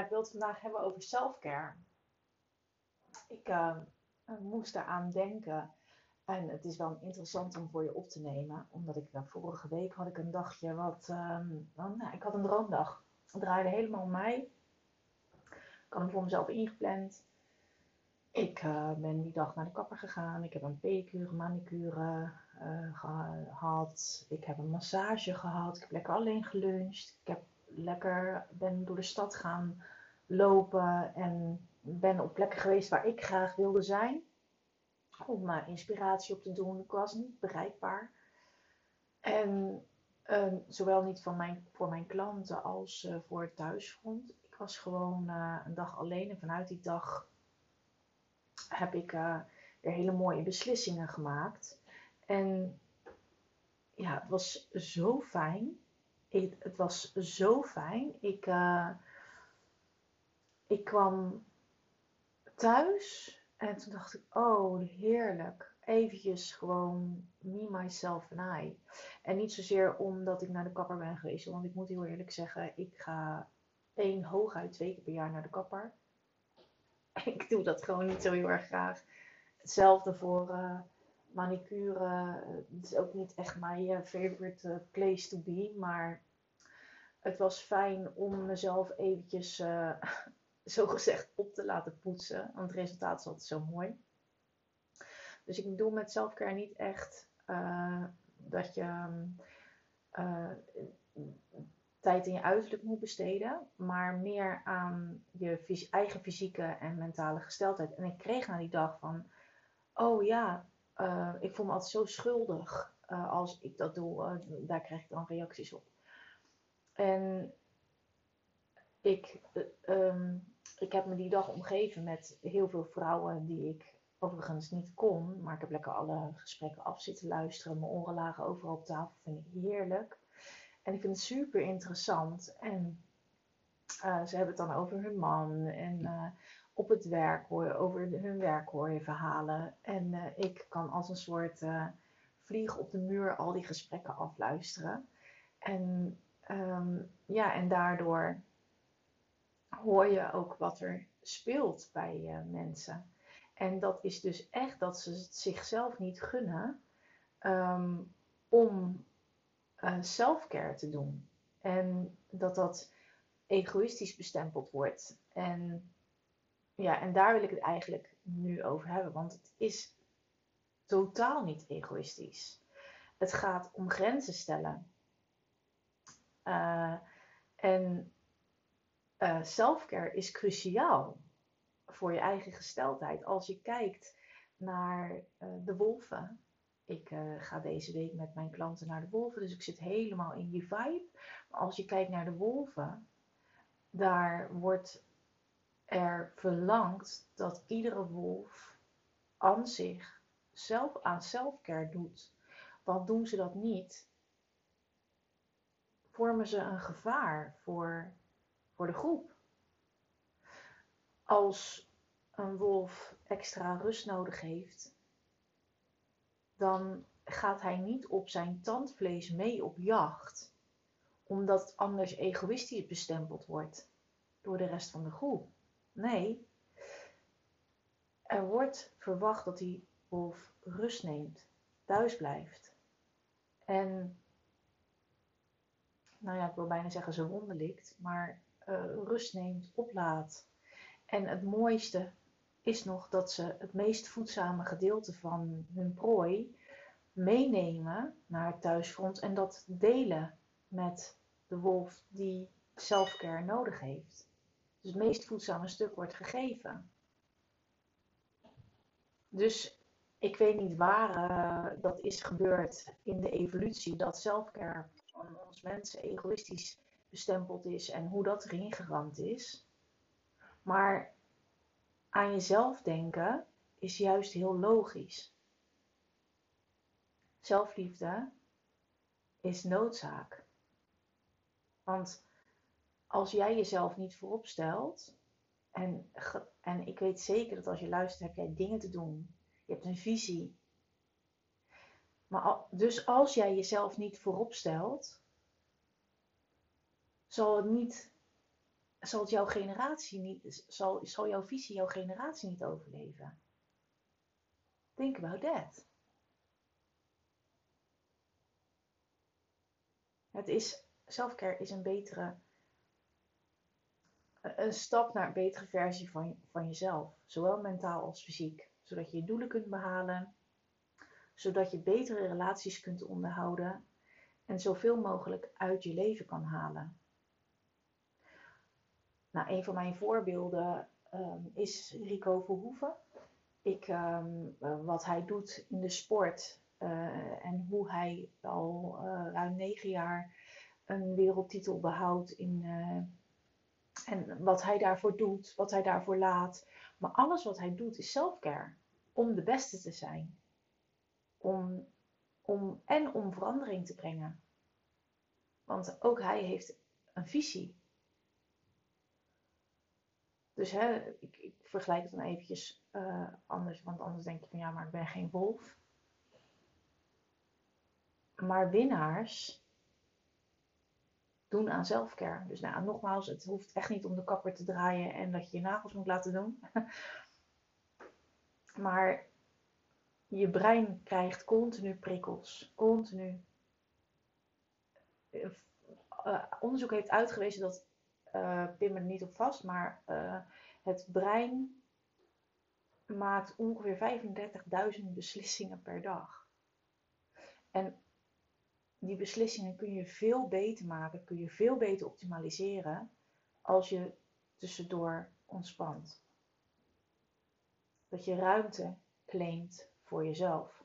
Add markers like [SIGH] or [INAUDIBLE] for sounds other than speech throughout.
Ik wil het vandaag hebben over selfcare. Ik uh, moest daaraan denken. En het is wel interessant om voor je op te nemen. Omdat ik uh, vorige week had ik een dagje wat... Um, nou, ik had een droomdag. Het draaide helemaal om mij. Ik had hem voor mezelf ingepland. Ik uh, ben die dag naar de kapper gegaan. Ik heb een pedicure, manicure gehad. Ik heb een massage gehad. Ik heb lekker alleen geluncht. Ik heb lekker ben door de stad gaan lopen en ben op plekken geweest waar ik graag wilde zijn. Om uh, inspiratie op te doen. Ik was niet bereikbaar. En uh, zowel niet mijn, voor mijn klanten als uh, voor het thuisfront. Ik was gewoon uh, een dag alleen en vanuit die dag heb ik weer hele mooie beslissingen gemaakt. En ja, het was zo fijn. Het was zo fijn. Ik, ik kwam thuis en toen dacht ik, oh heerlijk. Eventjes gewoon me, myself en I. En niet zozeer omdat ik naar de kapper ben geweest. Want ik moet heel eerlijk zeggen, ik ga één, hooguit twee keer per jaar naar de kapper. [LAUGHS] Ik doe dat gewoon niet zo heel erg graag. Hetzelfde voor uh, manicure. Het is ook niet echt mijn uh, favorite place to be. Maar het was fijn om mezelf eventjes... zo gezegd op te laten poetsen. Want het resultaat is altijd zo mooi. Dus ik bedoel met selfcare niet echt uh, dat je uh, tijd in je uiterlijk moet besteden. Maar meer aan je eigen fysieke en mentale gesteldheid. En ik kreeg na die dag van, oh ja, uh, ik voel me altijd zo schuldig als ik dat doe. daar krijg ik dan reacties op. En ik, um, ik heb me die dag omgeven met heel veel vrouwen die ik overigens niet kon. Maar ik heb lekker alle gesprekken af zitten luisteren. Mijn oren lagen overal op tafel. Vind ik heerlijk. En ik vind het super interessant. En uh, ze hebben het dan over hun man. En uh, op het werk hoor je, over hun werk hoor je verhalen. En uh, ik kan als een soort vlieg op de muur al die gesprekken afluisteren. En um, ja, en daardoor hoor je ook wat er speelt bij uh, mensen. En dat is dus echt dat ze het zichzelf niet gunnen um, om uh, selfcare te doen. En dat dat egoïstisch bestempeld wordt. En, ja, en daar wil ik het eigenlijk nu over hebben, want het is totaal niet egoïstisch. Het gaat om grenzen stellen. Uh, en uh, selfcare is cruciaal voor je eigen gesteldheid. Als je kijkt naar uh, de wolven. Ik uh, ga deze week met mijn klanten naar de wolven, dus ik zit helemaal in die vibe. Maar als je kijkt naar de wolven, daar wordt er verlangd dat iedere wolf aan zich zelf aan selfcare doet. Want doen ze dat niet, vormen ze een gevaar voor voor de groep. Als een wolf extra rust nodig heeft, dan gaat hij niet op zijn tandvlees mee op jacht, omdat anders egoïstisch bestempeld wordt door de rest van de groep. Nee, er wordt verwacht dat die wolf rust neemt, thuis blijft. En, nou ja, ik wil bijna zeggen ze wonderlikt, maar uh, rust neemt, oplaadt. En het mooiste is nog dat ze het meest voedzame gedeelte van hun prooi meenemen naar het thuisfront en dat delen met de wolf die selfcare nodig heeft. Dus het meest voedzame stuk wordt gegeven. Dus ik weet niet waar uh, dat is gebeurd in de evolutie, dat selfcare van ons mensen egoïstisch bestempeld is en hoe dat erin geramd is. Maar aan jezelf denken is juist heel logisch. Zelfliefde is noodzaak. Want als jij jezelf niet voorop stelt, en, en ik weet zeker dat als je luistert, heb jij dingen te doen. Je hebt een visie. Maar dus als jij jezelf niet voorop stelt, zal het niet, zal jouw generatie niet, zal, zal jouw visie jouw generatie niet overleven. Think about that. Het is, selfcare is een betere, een stap naar een betere versie van, van jezelf. Zowel mentaal als fysiek. Zodat je je doelen kunt behalen. Zodat je betere relaties kunt onderhouden. En zoveel mogelijk uit je leven kan halen. Nou, een van mijn voorbeelden ehm, is Rico Verhoeven. Ik, um, wat hij doet in de sport uh, en hoe hij al uh, ruim negen jaar een wereldtitel behoudt in, uh, en wat hij daarvoor doet, wat hij daarvoor laat. Maar alles wat hij doet is selfcare. Om de beste te zijn. Om, om, en om verandering te brengen. Want ook hij heeft een visie. Dus hè, ik, ik vergelijk het dan eventjes uh, anders, want anders denk je van ja, maar ik ben geen wolf. Maar winnaars doen aan zelfcare. Dus nou, nogmaals, het hoeft echt niet om de kapper te draaien en dat je je nagels moet laten doen. [LAUGHS] maar je brein krijgt continu prikkels. Continu. Uh, onderzoek heeft uitgewezen dat uh, pin me er niet op vast, maar uh, het brein maakt ongeveer 35.000 beslissingen per dag. En die beslissingen kun je veel beter maken, kun je veel beter optimaliseren als je tussendoor ontspant. Dat je ruimte claimt voor jezelf.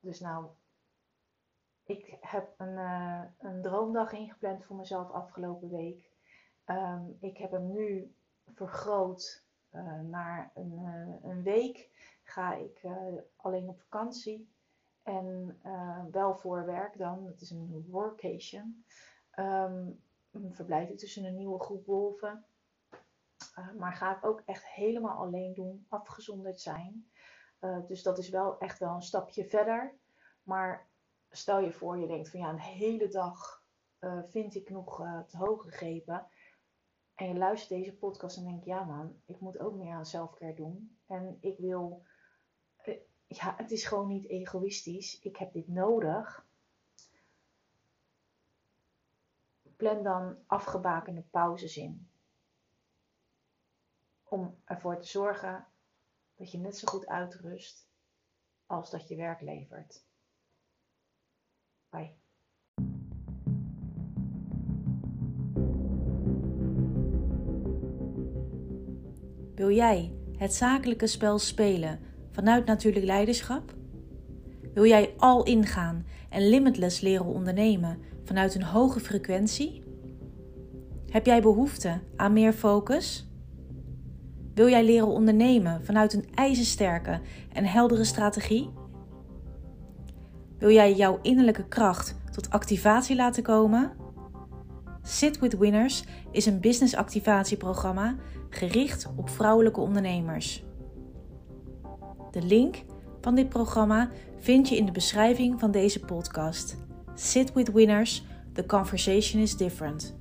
Dus nou, ik heb een, uh, een droomdag ingepland voor mezelf afgelopen week. Um, ik heb hem nu vergroot uh, naar een, uh, een, week. Ga ik alleen op vakantie. En wel voor werk dan. Het is een workation. Um, verblijf ik tussen een nieuwe groep wolven. maar ga ik ook echt helemaal alleen doen. Afgezonderd zijn. dus dat is wel echt wel een stapje verder. Maar stel je voor, je denkt van ja, een hele dag uh, vind ik nog uh, te hoog gegrepen. En je luistert deze podcast en denkt, ja man, ik moet ook meer aan selfcare doen. En ik wil, uh, ja, het is gewoon niet egoïstisch. Ik heb dit nodig. Plan dan afgebakende pauzes in. Om ervoor te zorgen dat je net zo goed uitrust als dat je werk levert. Bye. Wil jij het zakelijke spel spelen vanuit natuurlijk leiderschap? Wil jij al ingaan en limitless leren ondernemen vanuit een hoge frequentie? Heb jij behoefte aan meer focus? Wil jij leren ondernemen vanuit een ijzersterke en heldere strategie? Wil jij jouw innerlijke kracht tot activatie laten komen? Sit with Winners is een business activatieprogramma gericht op vrouwelijke ondernemers. De link van dit programma vind je in de beschrijving van deze podcast. Sit with Winners, the conversation is different.